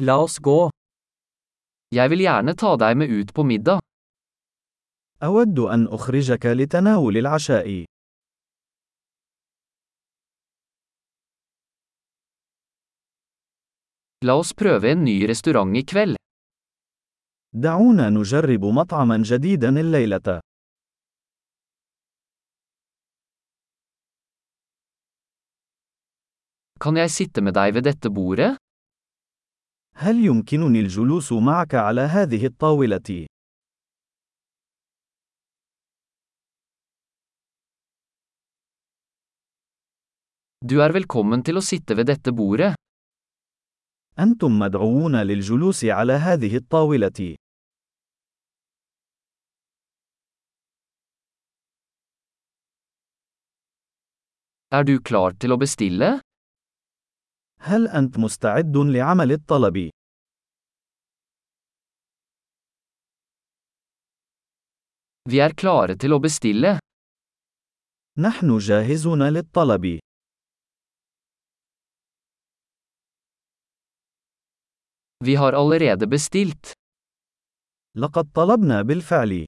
La oss gå. Jeg vil gjerne ta deg med ut på middag. أود أن أخرجك لتناول العشاء. La oss prøve en ny restaurant i kveld. دعونا نجرب مطعما جديدا الليلة. Kan jeg sitte med deg ved dette bordet? هل يمكنني الجلوس معك على هذه الطاولة؟ Du er velkommen til å sitte ved dette bordet. أنتم مدعوون للجلوس على هذه الطاولة. Er du klar til å bestille? هل أنت مستعد لعمل الطلب؟ Vi er klare til å bestille. نحن جاهزون للطلب. Vi har allerede bestilt. لقد طلبنا بالفعل.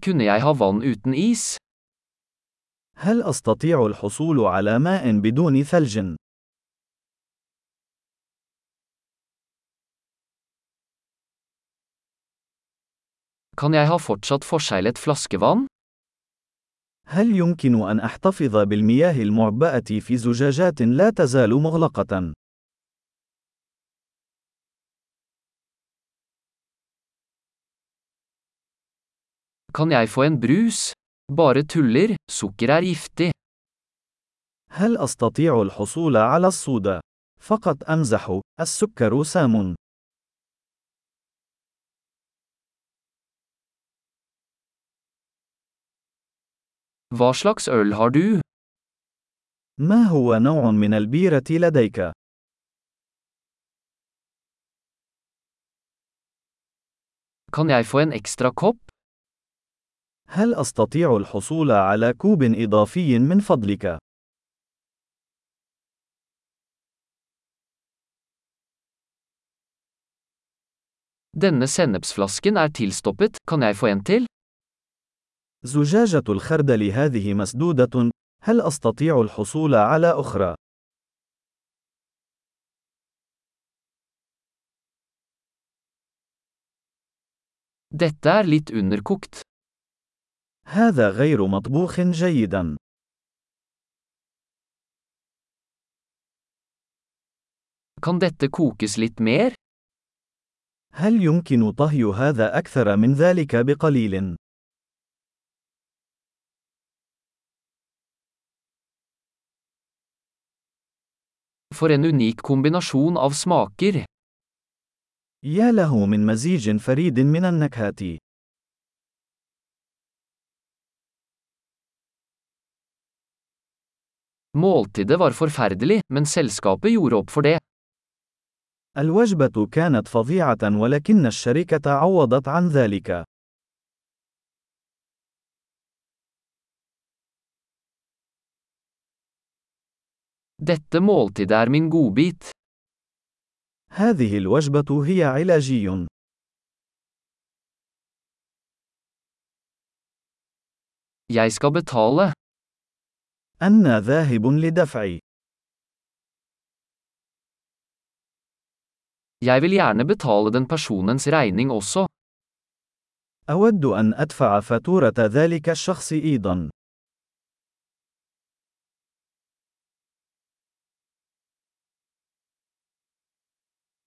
Kunne jeg ha vann uten is? هل أستطيع الحصول على ماء بدون ثلج؟ Kan jeg ha fortsatt forseglet flaskevann? هل يمكن أن أحتفظ بالمياه المعبأة في زجاجات لا تزال مغلقة؟ Kan jeg få en brus? Bare tuller, sukker er giftig. هل أستطيع الحصول على الصودا؟ فقط أمزح، السكر سام. Hva slags øl har du? ما هو نوع من البيرة لديك؟ Kan jeg få en ekstra kopp? هل أستطيع الحصول على كوب إضافي من فضلك؟ Denne sennepsflasken er tilstoppet, kan jeg få en til? زجاجة الخردل هذه مسدودة، هل أستطيع الحصول على أخرى؟ Dette er litt underkokt. هذا غير مطبوخ جيدا. Kan dette kokes litt mer? هل يمكن طهي هذا أكثر من ذلك بقليل؟ For en unik kombinasjon av smaker. يا له من مزيج فريد من النكهات. Måltidet var forferdelig, men selskapet gjorde opp for det. الوجبة كانت فظيعة ولكن الشركة عوضت عن ذلك. Dette måltidet er min godbit. هذه الوجبة هي علاجي. Jeg skal betale. أنا ذاهب لدفع. Jeg vil gjerne betale den personens regning også. أود أن أدفع فاتورة ذلك الشخص أيضا.